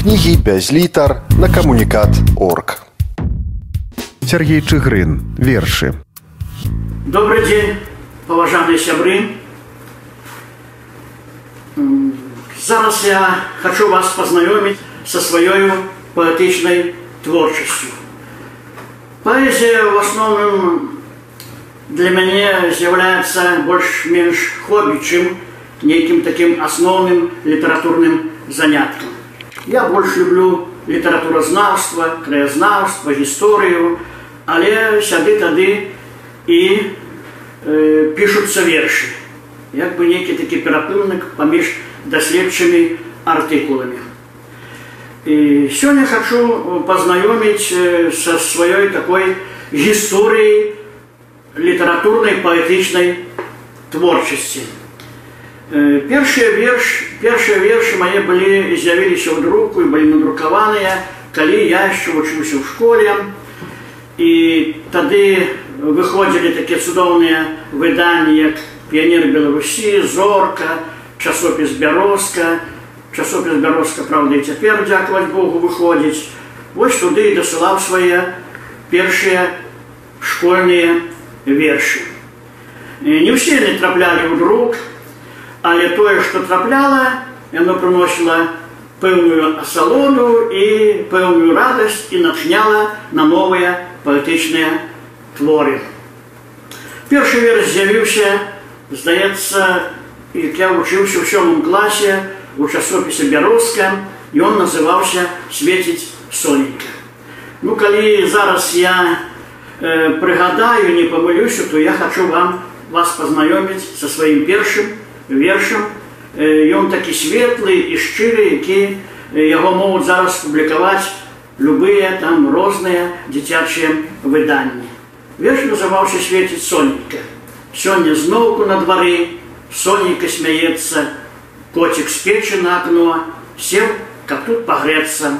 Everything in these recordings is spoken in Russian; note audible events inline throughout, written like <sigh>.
кнігі без літар на камунікат орг. Сергей Чыгрын, вершы. Добрый день, поважанные сябры. Зараз я хочу вас познакомить со своей поэтичной творчестью. Поэзия в основном для меня является больше-меньше хобби, чем неким таким основным литературным занятком. Я больше люблю литературознавство, краєзнавство, історію, але сяди тады і е, пишуться вірші, якби некий такий перепинник поміж дослідчими артикулами. И сегодня хочу познакомить со своей такой историей литературной поэтичной творчости. Першыя верш, першыя вершы мае былі з'явіліся ў друку і былі надрукаваныя, калі я яшчэ вучыўся ў школе. І тады выходзілі такія цудоўныя выданні, як піянер Беларусі, зорка, часопіс бярозка, часопіс бярозка, праўда, і цяпер дзякаваць Богу выходзіць. Вось туды і дасылаў свае першыя школьныя вершы. Не ўсе яны траплялі ў друк, але тое, што трапляла, яно прыносіла пэўную асалоду і пэўную радасць і натхняла на новыя паэтычныя творы. Першы верш з'явіўся, здаецца, як я вучыўся ў сёмым класе у часопісе бярозка, ён называўся свеціць сонейка. Ну калі зараз я э, прыгадаю, не памылюся, то я хочу вам вас пазнаёміць са сваім першым вершам ён такі светлы і шчыры які яго могуць зараз публікаваць любыя там розныя дзіцячыя выданні верш называўся светіць сонейка сёння зноўку на двары сонейка смяецца коцік з печы на акно сел каб тут пагрэцца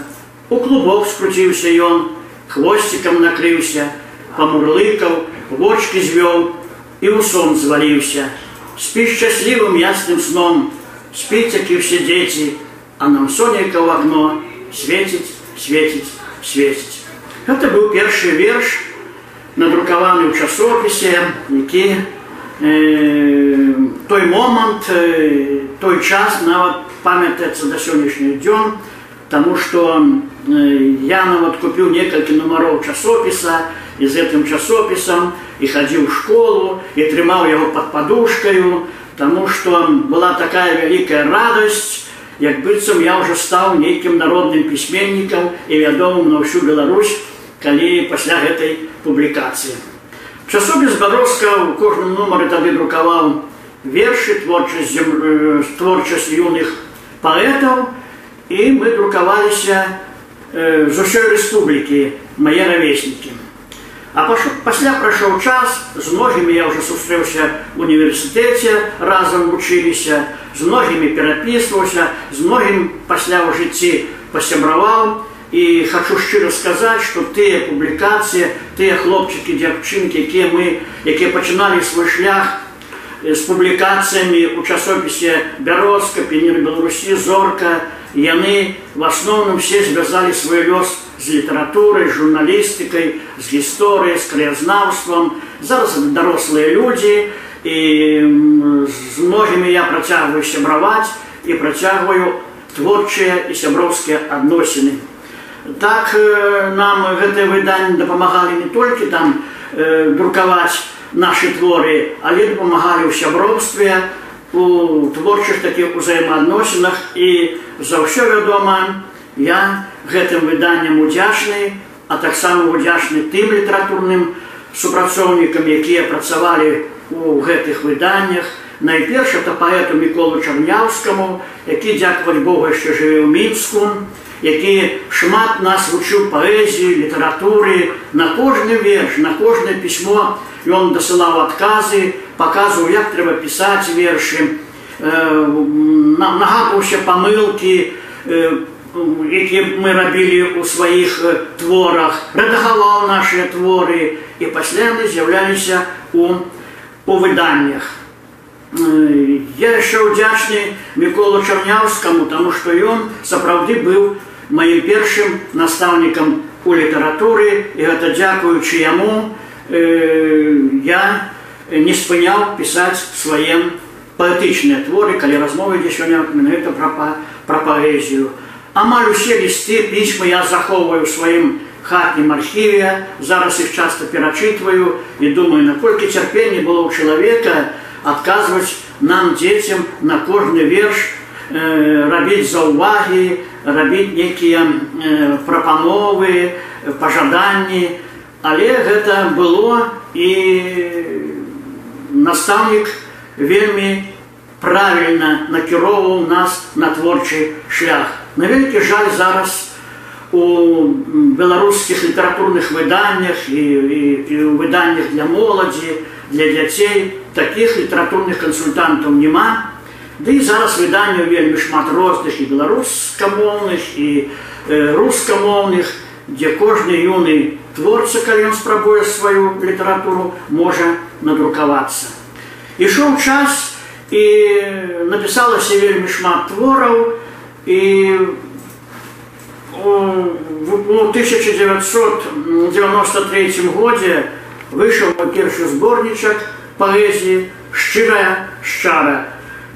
у клубок скруціўся ён хвосцікам накрыўся памурлыкаў вочки звёў і ў сон зваліўся Спи счастливым ясным сном, спите, как и все дети, а нам сонейка в окно светить, светить, светить. Это был первый верш, надрукаваны ў часопісе, які э, той момант, э, той час нават памятаецца да сённяшніх дзён, Таму што э, я нават купіў некалькі нумароў часопіса і з гэтым часопісам і хадзіў у школу і трымаў яго пад падушкаю, Таму што была такая вялікая радасць, як быццам я ўжо стаў нейкім народным пісьменнікам і вядомым на ўсю Беларусь, калі пасля гэтай публікацыі. Часопіс Бароска у кожным нумары тады друкаваў вершы творчасць творчасць юных паэтаў, і мы друкаваліся э, з усёй рэспублікі мае равеснікі. А пасля прайшоў час, з многімі я ўжо сустрэўся в універсітэце, разам вучыліся, з многімі перапісваўся, з многім пасля ў жыцці пасябраваў. І хочу шчыра сказаць, што тыя публікацыі, тыя хлопчыкі, дзяўчынкі, якія мы, якія пачыналі свой шлях з публікацыямі ў часопісе Бярозка, Пенер Беларусі, Зорка, яны в асноўным все звязалі свой лёс з літаратурай, журналістыкай, з гісторыяй, з краязнаўствам. Зараз дарослыя людзі і з многімі я працягваю сябраваць і працягваю творчыя і сяброўскія адносіны. Так нам гэтыя выданні дапамагалі не толькі там э, друкаваць нашы творы, але дапамагалі ў сяброўстве, у творчых такіх узаемаадносінах і за ўсё вядома я гэтым выданням удзячны, а таксама удзячны тым літаратурным супрацоўнікам, якія працавалі у гэтых выданнях. Найперш это паэту міколу чарняўскаму, які дзякаваць Богу яшчэ жыве ў мінску, які шмат нас вучыў паэзіі, літаратуры, на кожны верш, на кожнае пісьмо ён дасылаў адказы, паказваў, як трэба пісаць вершы, нагадваўся памылкі, якія мы рабілі ў сваіх творах, рэдагаваў нашыя творы і пасля яны з'яўляліся у, у выданнях. Я яшчэ ўдзячны Міколу Чарняўскаму, таму што ён сапраўды быў маім першым настаўнікам у літаратуры і гэта дзякуючы яму э, я не спыняў пісаць свае паэтычныя творы калі размовы ідзе сёння менавіта пра, пра паэзію амаль усе лісты пісьмы я захоўваю сваім хатнім архіве зараз іх часто перачытваю і думаю наколькі цярпення было ў чалавека адказваць нам дзецям на кожны верш э, рабіць заўвагі рабіць нейкія э, прапановы пажаданні але гэта было і настаўнік вельмі правільна накіроўваў нас на творчы шлях на вялікі жаль зараз у у беларускіх літаратурных выданнях і, і, і ў выданнях для моладзі для дзяцей таких літаратурных кансультантаў няма Ды і зараз выданняў вельмі шмат розных і беларускамоўных і э, рускамоўных дзе кожны юны творца калі ён спрабуе сваю літаратуру можа надрукавацца ішоў час і напісалася вельмі шмат твораў і в 1993 годзе выйшаў мой першы зборнічак паэзіі шчырая шчара.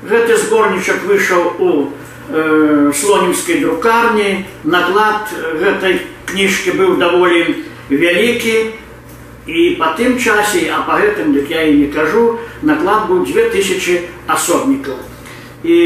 Гэты зборнічак выйшаў у э, слонімскай друкарні. Наклад гэтай кніжкі быў даволі вялікі. І па тым часе, а па гэтым, дык я і не кажу, наклад быў 2000 асобнікаў. І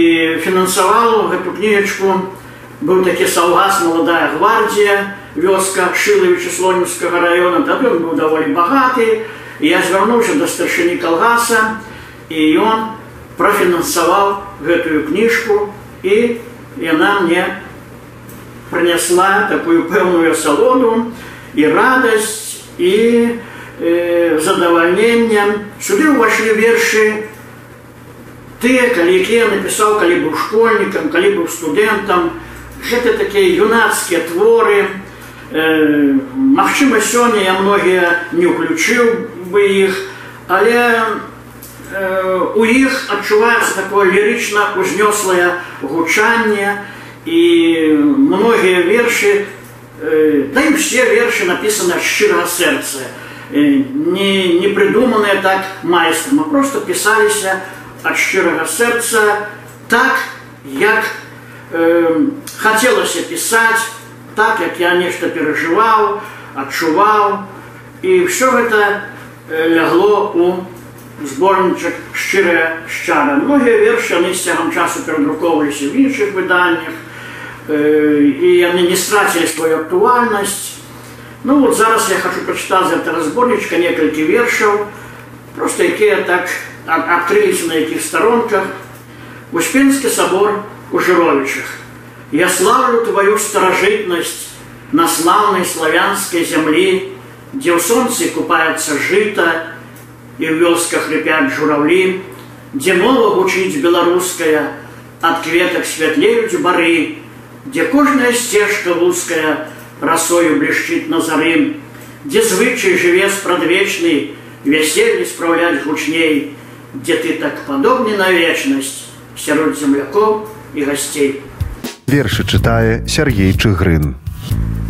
фінансаваў гэту кніечку был такі саўгас маладая гвардія вёска шылавіча слонімскага района тады ён быў даволі багаты. І я звярнуўся да старшыні калгаса і ён профінансаваў гэтую кніжку і яна мне прынясла такую пэўную салону і радасць і э, задавальненнем. Сюды ўвайшлі вершы тыя калі які я напісаў калі быў школьнікам калі быў студэнтам гэта такія юнацкія творы. Э, Магчыма сёння я многія не ўключыў бы іх але э, у іх адчуваецца такое лірычна узнёслае гучанне і многія вершы э, да і все вершы напісаны шчырага сэрца э, не, не прыдуманыя так майстрам а просто пісаліся ад шчырага сэрца так як э, хацелася пісаць так як я нешта перажываў адчуваў і все гэта лягло у зборнічак шчырая шчара многія вершы яны з цягам часу перадрукоўваліся в іншых выданнях э, і яны не страцілі сваю актуальнасць ну вот зараз я хочу прачытаць гэта разборнічка некалькі вершаў просто якія так адкрыліся на якіх старонках успенскі сабор у жыровічах я славлю твою старажытнасць на славнай славянскай зямлі дзе ў сонцы купаецца жыта і ў вёсках рыпят журавлі дзе мова гучыць беларуская ад кветак святлеюць бары дзе кожная сцежка вузкая расою блішчыць на зары дзе звычай жыве спрадвечны вяселле спраўляць гучней дзе ты так падобны на вечнасць сярод земляков і гасцей. Вершы чытае Сергей Чыгрын.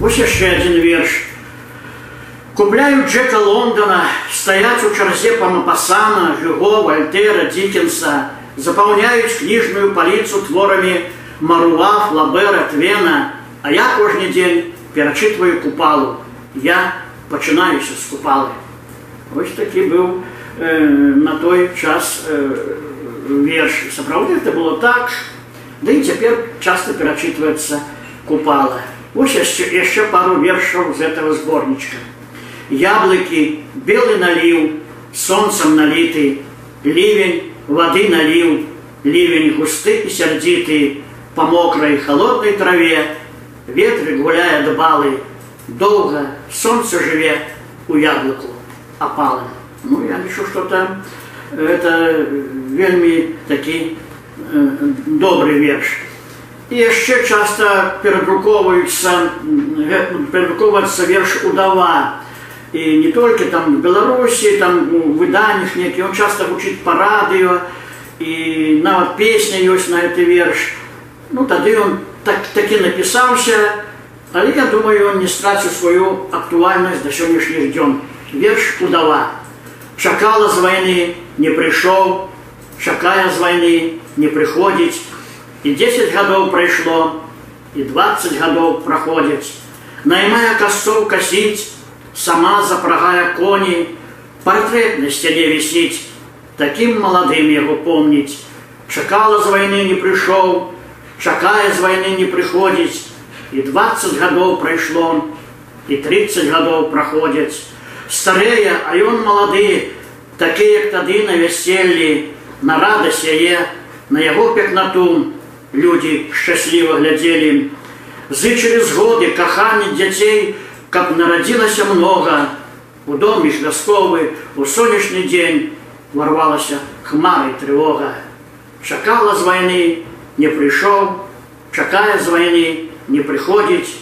Вось яшчэ адзін верш. Купляю Джека Лондона, стаяць у чарзе памапасана, Жюго, Вальтера, Диккенса, запаўняюць кніжную паліцу творамі Маруа, Флабера, Твена, а я кожны дзень перачытваю купалу. Я пачынаюся з купалы. Вось такі быў э, на той час э, верш. Сапраўды это было так, Да і цяпер часто перачытваецца купала. Вось яшчэ, яшчэ пару вершаў з этого зборнічка. Яблыкі, белы наліў, сонцам наліты, ливень, вады наліў, ливень густы і сярдзіты, па мокрай холоднай траве, ветры гуляе дбалы, доўга сонца жыве у яблыку апалым. Ну я лічу, што там это вельмі такі добры верш. І яшчэ часта перадрукоўваюцца перадрукоўваецца верш удава. І не толькі там в Беларусі, там у выданнях некі он часта гучыць па радыё і нават песня ёсць на гэты верш. Ну тады ён так, такі напісаўся, Але я думаю, он не страціў сваю актуальнасць да сённяшніх дзён. Верш удава. Чакала з вайны, не прыйшоў, чакае з вайны, не прыходзіць. І 10 гадоў прайшло, і 20 гадоў праходзяць. Наймая касцоў касіць, сама запрагая коні, партрэт на сцяне вісіць, такім маладым яго помніць. Чакала з вайны не прыйшоў, чакае з вайны не прыходзіць, і 20 гадоў прайшло, і 30 гадоў праходзяць. Старэе, а ён малады, такі, як тады на вяселлі, на радасць яе, на яго пекнату людзі шчасліва глядзелі. Зычылі згоды, каханне дзяцей, каб нарадзілася многа. У доме ж вясковы у сонечны дзень ворвалася хмарай трывога. Чакала з вайны, не прыйшоў, чакае з вайны, не прыходзіць.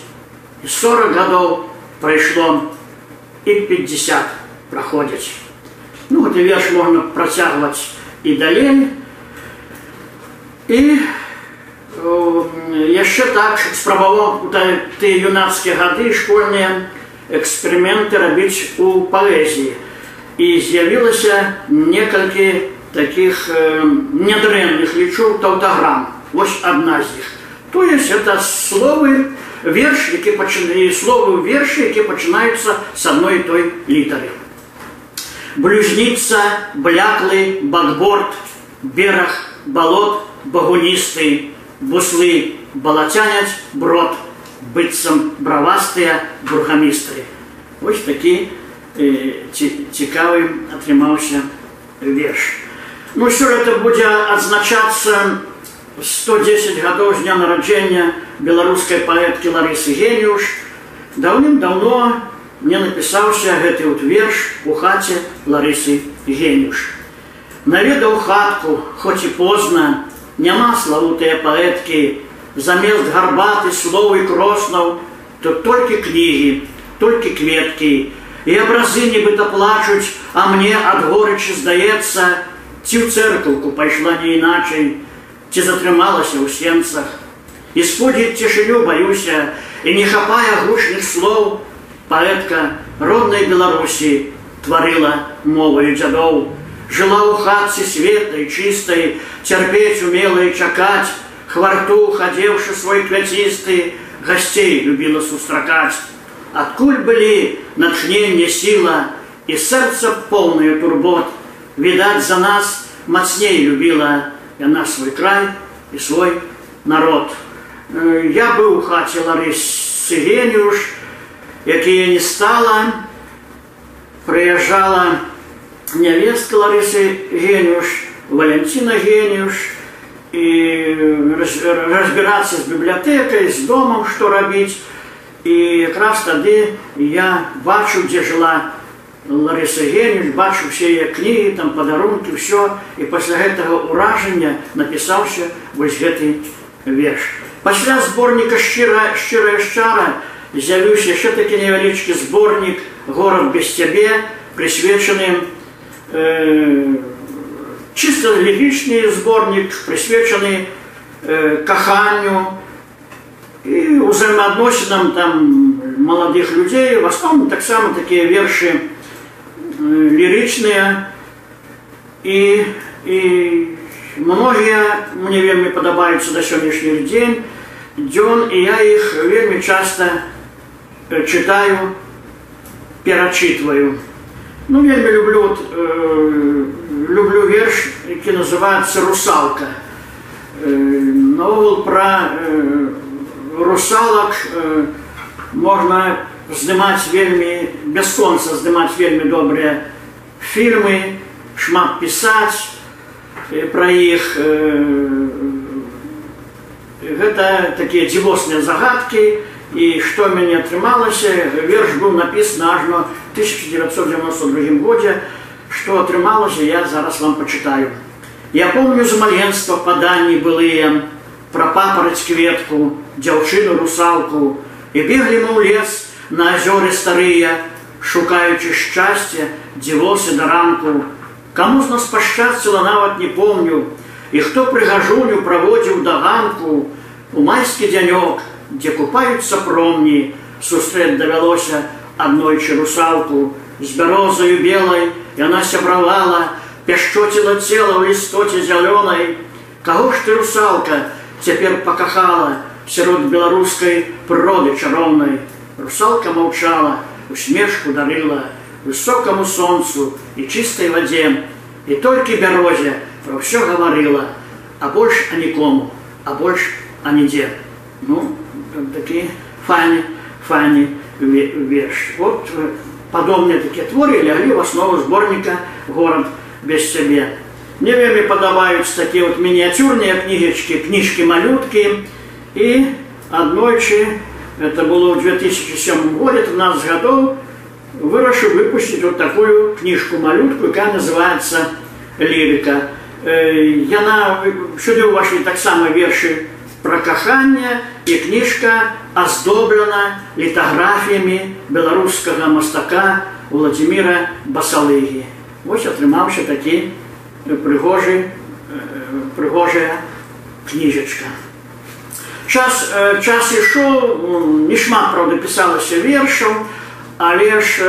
І 40 гадоў прайшло і 50 праходзяць. Ну вот і верш можна працягваць і далей. І яшчэ так спрабаваў тыя юнацкія гады школьныя эксперыменты рабіць у паэзіі. І з'явілася некалькі таких э, нядрэнных лічу таўтаграм. Вось адна з іх. То есть это словы верш, які пачынаюць словы вершы, які пачынаюцца з адной той літары. Блюзніца, бляклы, бакборд, бераг, балот, багуністы, буслы, балацяняць, брод, быццам бравастыя бургамістры. Вось такі э, цікавы атрымаўся верш. Ну сёлета будзе адзначацца 110 гадоў з дня нараджэння беларускай паэткі Ларысы Геніуш, даўным-даўно мне напісаўся гэты вот верш у хаце Ларысы Геніуш. Наведаў хатку, хоць і позна, няма славутыя паэткі, замест гарбаты словы кроснаў, то толькі кнігі, толькі кветкі, і абразы нібыта плачуць, а мне ад горычы здаецца, ці ў цэркаўку пайшла не іначай, ці затрымалася ў сенцах. І спудзіць цішыню баюся, і не хапае гучных слоў, паэтка роднай Беларусі тварыла моваю дзядоў, жыла ў хатцы светлай, чыстай, цярпець умела і чакаць, хварту, хадзеўшы свой кляцісты, гасцей любіла сустракаць. Адкуль былі начненне сіла і сэрца поўнае турбот, відаць за нас мацней любіла яна свой край і свой народ. Я быў у хаце Ларысы Геніуш, якія не стала, прыязджала нявестка Ларысы Геніуш, Валянціна Геніуш, і разбірацца з бібліятэкай, з домам, што рабіць. І якраз тады я бачу, дзе жыла Лариса Генель, бачу все яе кнігі, там падарункі, ўсё і пасля гэтага ўражання напісаўся вось гэты верш. Пасля зборніка шчыра шчырая шчара з'явіўся яшчэ такі невялічкі зборнік горад без цябе, прысвечаны э, чыста лірычны зборнік, прысвечаны э, каханню і ўзаемаадносінам там маладых людзей, в асноўным таксама такія вершы, лірычныя і, і многія мне вельмі падабаюцца да сённяшніх дзень дзён і я іх вельмі часта чытаю перачытваю ну вельмі люблю вот, э, люблю верш які называется русалка э, новел про э, русалак э, можна здымаць вельмі бясконца здымаць вельмі добрыя фільмы шмат пісаць Пра іх гэта такія дзівосныя загадкі. І што мяне атрымалася верш быў напісаны ажно 1992 годзе. Што атрымалася я зараз вам пачытаю. Я помню з маленства паданні былыя пра папараць кветку дзяўчыну русалку. І беглі мы ў лес на азёры старыя, шукаючы шчасця, дзівосы да ранку. Каму з нас пашчасціла нават не помню, і хто прыгажуню праводзіў да ганку, у майскі дзянёк дзе купаюцца промні, сустрэць давялося аднойчы русалку з бярозаю белай, яна сябравала, пяшчоціла цела ў лістоце зялёнай. Каго ж ты русалка цяпер пакахала сярод беларускай прыроды чароўнай. Русалка маўчала, усмешку дарыла высокаму сонцу і чыстай вадзе, і толькі бярозе пра ўсё гаварыла, а больш а нікому, а больш а нідзе. Ну, такі файны, файны верш. Вот падобныя такія творы лягли в основу зборніка горад без цябе. Мне вельмі падабаюцца такія вот мініяцюрныя кнігечкі, кніжкі малюткі і аднойчы это было в 2007 году, 13 годов, вырашил выпустить вот такую книжку-малютку, которая называется «Лирика». Яна, сюди увійшли так само вірші про кохання, і книжка оздоблена літографіями білоруського мастака Владимира Басалиги. Ось отримався такий пригожий, пригожая книжечка. Час, час ішоў, не шмат правда пісалася вершаў, але ж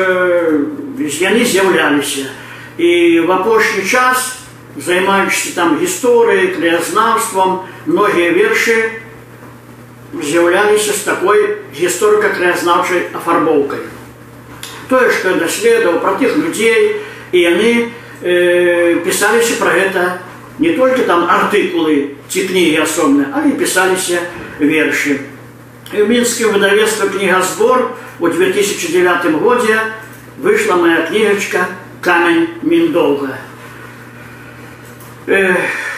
яны з'яўляліся. І в апошні час, займаючыся там гісторыяй, краязнаўствам, многія вершы з'яўляліся з такой гісторыка-краязнаўчай афарбоўкай. Тое, што я даследаваў пра тых людзей, і яны э, пісаліся пра гэта не только там артыкулы ці кнігі асобныя, але і пісаліся вершы. І в мінскім выдавецтве кнігазбор у 2009 годзе выйшла моя кнігачка камень Міндоўга. Э,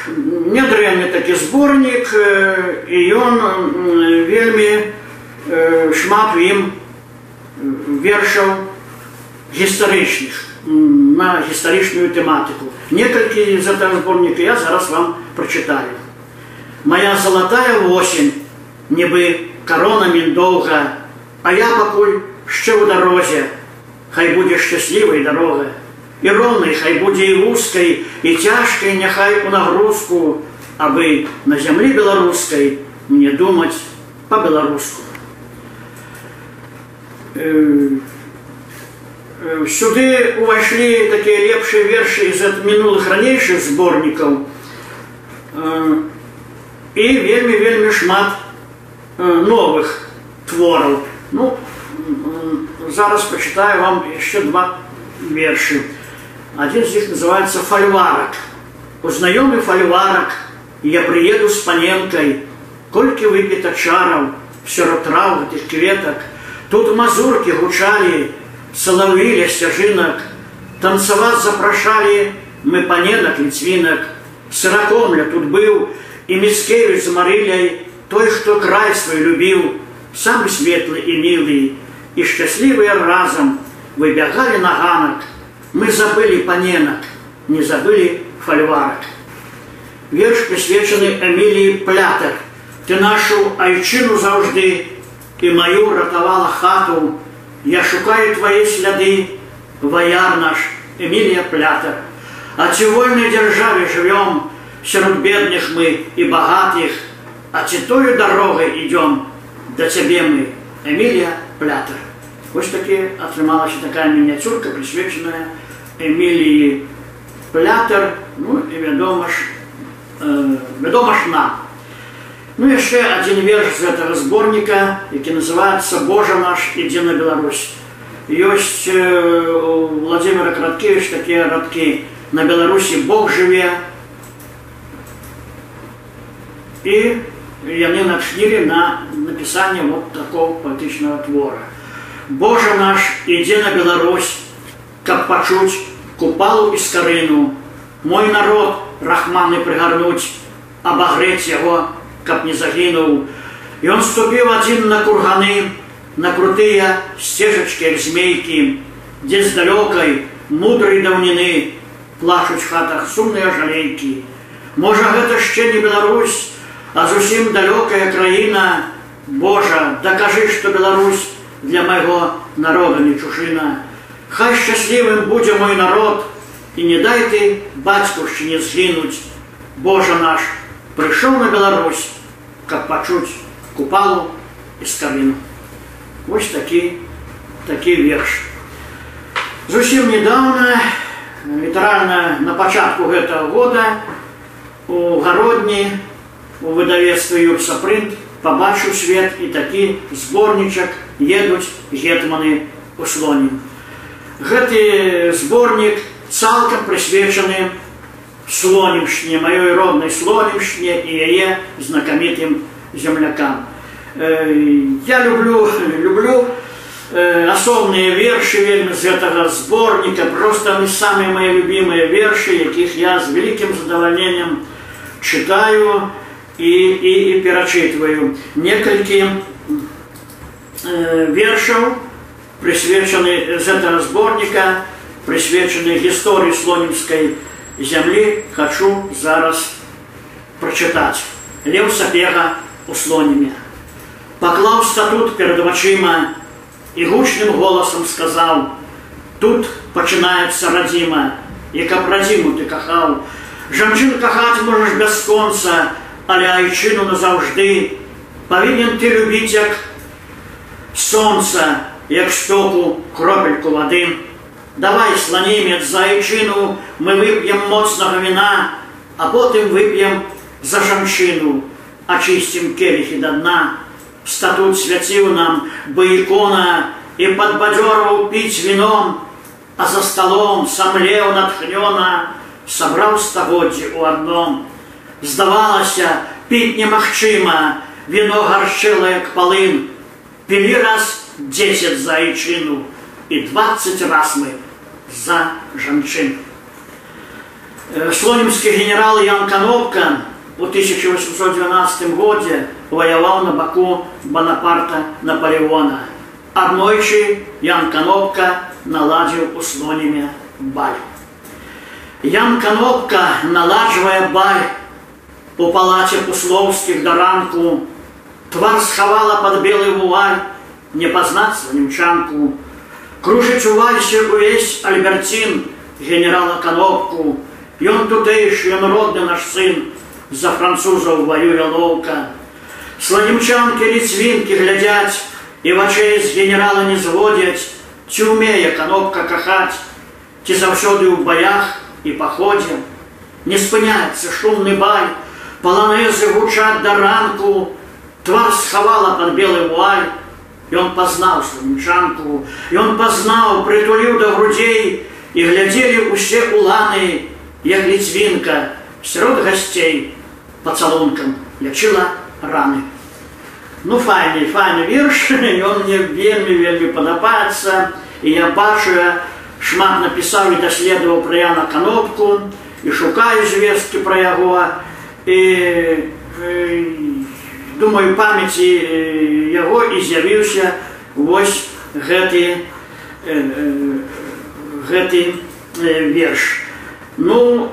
Нядрэнны такі зборнік э, і ён э, вельмі э, шмат у ім вершаў гістарычных на гістарычную тэматыку. Некалькі з этого зборніка я зараз вам прачытаю. Моя золотая осень, нібы корона міндоўга, а я пакуль ще ў дарозе, хай будзе шчаслівай дарога. І роўнай хай будзе і вузкай, і цяжкай няхай у нагрузку, абы на зямлі беларускай мне думаць па-беларуску. Сюды увайшлі такія лепшыя вершы з мінулых ранейшых зборнікаў і вельмі вельмі шмат новых твораў. Ну, зараз почитаю вам еще два верши. Один из них называется «Фольварок». Узнаемый фольварок, я приеду с паненкой, Кольки выпито чаров, все трав этих кветок, Тут мазурки гучали, соловьи стяжинок, Танцевать запрошали мы паненок литвинок, Сырокомля тут был, и Мицкевич с Марилей, Той, кто край свой любил, самый светлый и милый, и счастливые разом выбегали на ганок. Мы забыли паненок, не забыли фольварок. Верш присвячений Емілії Плятер. Ти нашу айчину завжди і мою ратувала хату. Я шукаю твої сліди, вояр наш Емілія Плятер. А ці вольной державе живем, серед бедных мы и богатых, а ці тою дорогой идем, до тебе мы, Эмилия Плятер. Ось таки атрымалася такая мініяцюрка, присвечаная Эміліі Плятер, ну і вядома ж, э, вядома ж нам. Ну яшчэ адзін верш з гэтага зборніка, які называецца Божа наш ідзе на Беларусь. Ёсць э, у Владимира Краткевич такія радкі на Беларусі Бог жыве. І яны начнілі на напісанне вот такого паэтычнага твора. Божа наш ідзе на Беларусь, каб пачуць купалу і скарыну. Мой народ рахманы прыгарнуць, абагрэць яго, каб не загінуў. Ён ступіў адзін на курганы, на крутыя сцежачкі як змейкі, дзе з далёкай мудрай даўніны плачуць хатах сумныя жалейкі. Можа гэта яшчэ не Беларусь, а зусім далёкая краіна, Божа, дакажы, што Беларусь для майго народа не чужына. Хай шчаслівым будзе мой народ, і не дай ты бацькаўшчыне згінуць. Божа наш прыйшоў на Беларусь, каб пачуць купалу из кабіну. Вось такі, такі верш. Зусім недавно, літаральна на пачатку гэтага года у гародні у выдавецтве Юрсапрынт пабачыў свет і такі зборнічак едуць гетманы у слоне. Гэты зборнік цалкам прысвечаны слонімшне, маёй роднай слонімшне і яе знакамітым землякам. Я люблю, <laughs> люблю асобныя вершы вельмі з гэтага зборніка, просто они самыя мои любимыя вершы, якіх я з вялікім задавальненнем читаю і, і, і перачытваю. Некалькі э, вершаў прысвечаны з гэтага зборніка, прысвечаны гісторыі слонімскай зямлі, хочу зараз прачытаць. Леў Сапега у слоніме. Паклаў статут перад вачыма, і гучным голосам сказаў: тут пачынаецца радзіма, і каб радзіму ты кахаў. Жанчын кахаць можаш бясконца, але айчыну назаўжды павінен ты любіць як сонца, як стоку кропельку вады. Давай сланімец за айчыну мы вып'ем моцнага віна, а потым вып'ем за жанчыну, ачысцім келіхі да дна, статут свяціў нам бы ікона і падбадзёрваў піць віном, а за столом самлеў натхнёна, сабраў стагоддзі ў адном. — Здавалася, піць немагчыма, віно гаршчыла як палын. Пілі раз 10 за айчыну і 20 раз мы за жанчын. Слонімскі генерал Ян Канопка у 1812 годзе воевал на боку Бонапарта Наполеона. Однойчы Ян Канопка наладил у Слониме баль. Ян Канопка, налаживая баль у палаце Пусловских до ранку, твар сховала под белый вуаль, не познать слонімчанку. Кружить у вальсе увесь Альбертин генерала Канопку, Ён тутэйшы, ён родны наш сын, за французаў воюе лоўка. Сланімчанкі ліцвінкі глядзяць і вачэй з генерала не зводзяць, ці умее канопка кахаць, ці заўсёды ў баях і паходзе. Не спыняецца шумны баль, паланезы гучаць да ранку, твар схавала пад белы вуаль, Ён пазнаў сланімчанку, Ён пазнаў, прытуліў да грудзей і глядзелі ўсе уланы, як ліцвінка, сярод гасцей пацалункам лячыла раны. Ну файны, файны верш, ён <laughs> мне вельмі вельмі падабаецца і я бачу, я шмат напісаў і даследаваў пра Яна канопку і шукаю звесткі пра яго думаю памяці яго і з'явіўся вось гэты гэты верш. Ну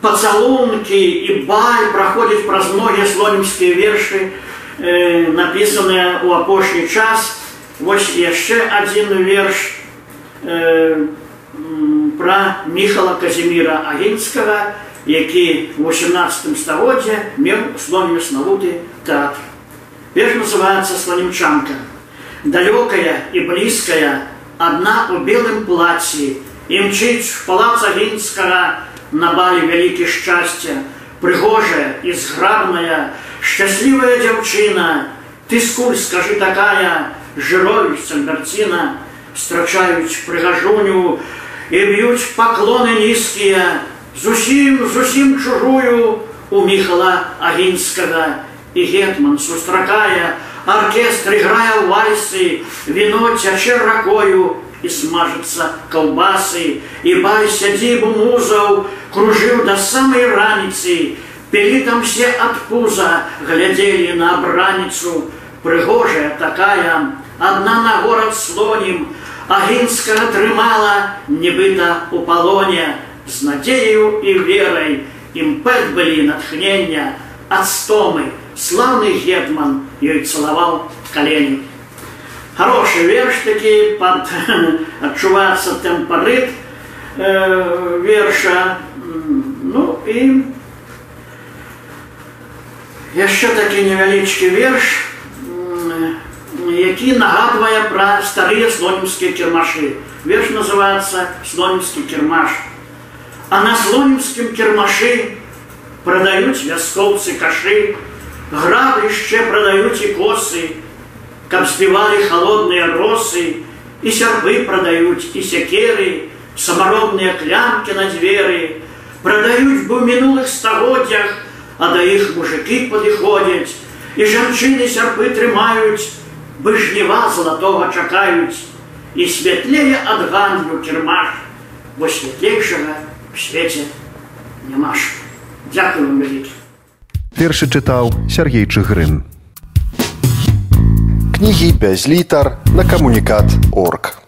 пацалункі і баль праходзяць праз многія слонімскія вершы, э, напісаныя ў апошні час. Вось яшчэ адзін верш э, пра Міхала Казіміра Агінскага, які в 18 стагоддзе меў слонімі славуты тэатр. Верш называецца сланімчанка. Далёкая і блізкая, адна ў белым плаці, імчыць в палац Агінскага, на бале вялікі шчасця, прыгожая і зграбная, шчаслівая дзяўчына, ты скуль скажы такая, жыровіч цальберціна, страчаюць прыгажуню і б'юць паклоны нізкія, зусім зусім чужую у Міхала Агінскага і гетман сустракае, оркестр играя вальсы, вино тяче ракою, и смажется колбасы, и баль сядзібу музаў кружыў да самай раніцы, пілі там все ад пуза, глядзелі на абраніцу, прыгожая такая, одна на город слонім, Агінскага трымала, нібыта у палоне, з надзею і верай, імпэт былі натхнення, ад стомы, славны гетман ёй цалаваў калені. Хороший верш такі, пад, адчуваецца <laughs> тэмпарыт э, верша. Ну і яшчэ такі невялічкі верш які нагадвае пра старыя слонімскія кірмашы. Верш называецца слонімскі кірмаш. А на слонімскім кірмашы прадаюць вяскоўцы кашы, грады яшчэ прадаюць і косы, каб збівалі халодныя росы, і сярпы прадаюць і сякеры, самаробныя клямкі на дзверы, прадаюць бы ў мінулых стагоддзях, а да іх мужикі падыходзяць, і жанчыны сярпы трымаюць, бы жніва залатога чакаюць, і святлее ад гандлю кірмаш, бо святлейшага в свеце няма ж. Дякую вам вялікі. Вершы чытаў Сергей Чыгрын. Кнігі без літар на камунікат орг.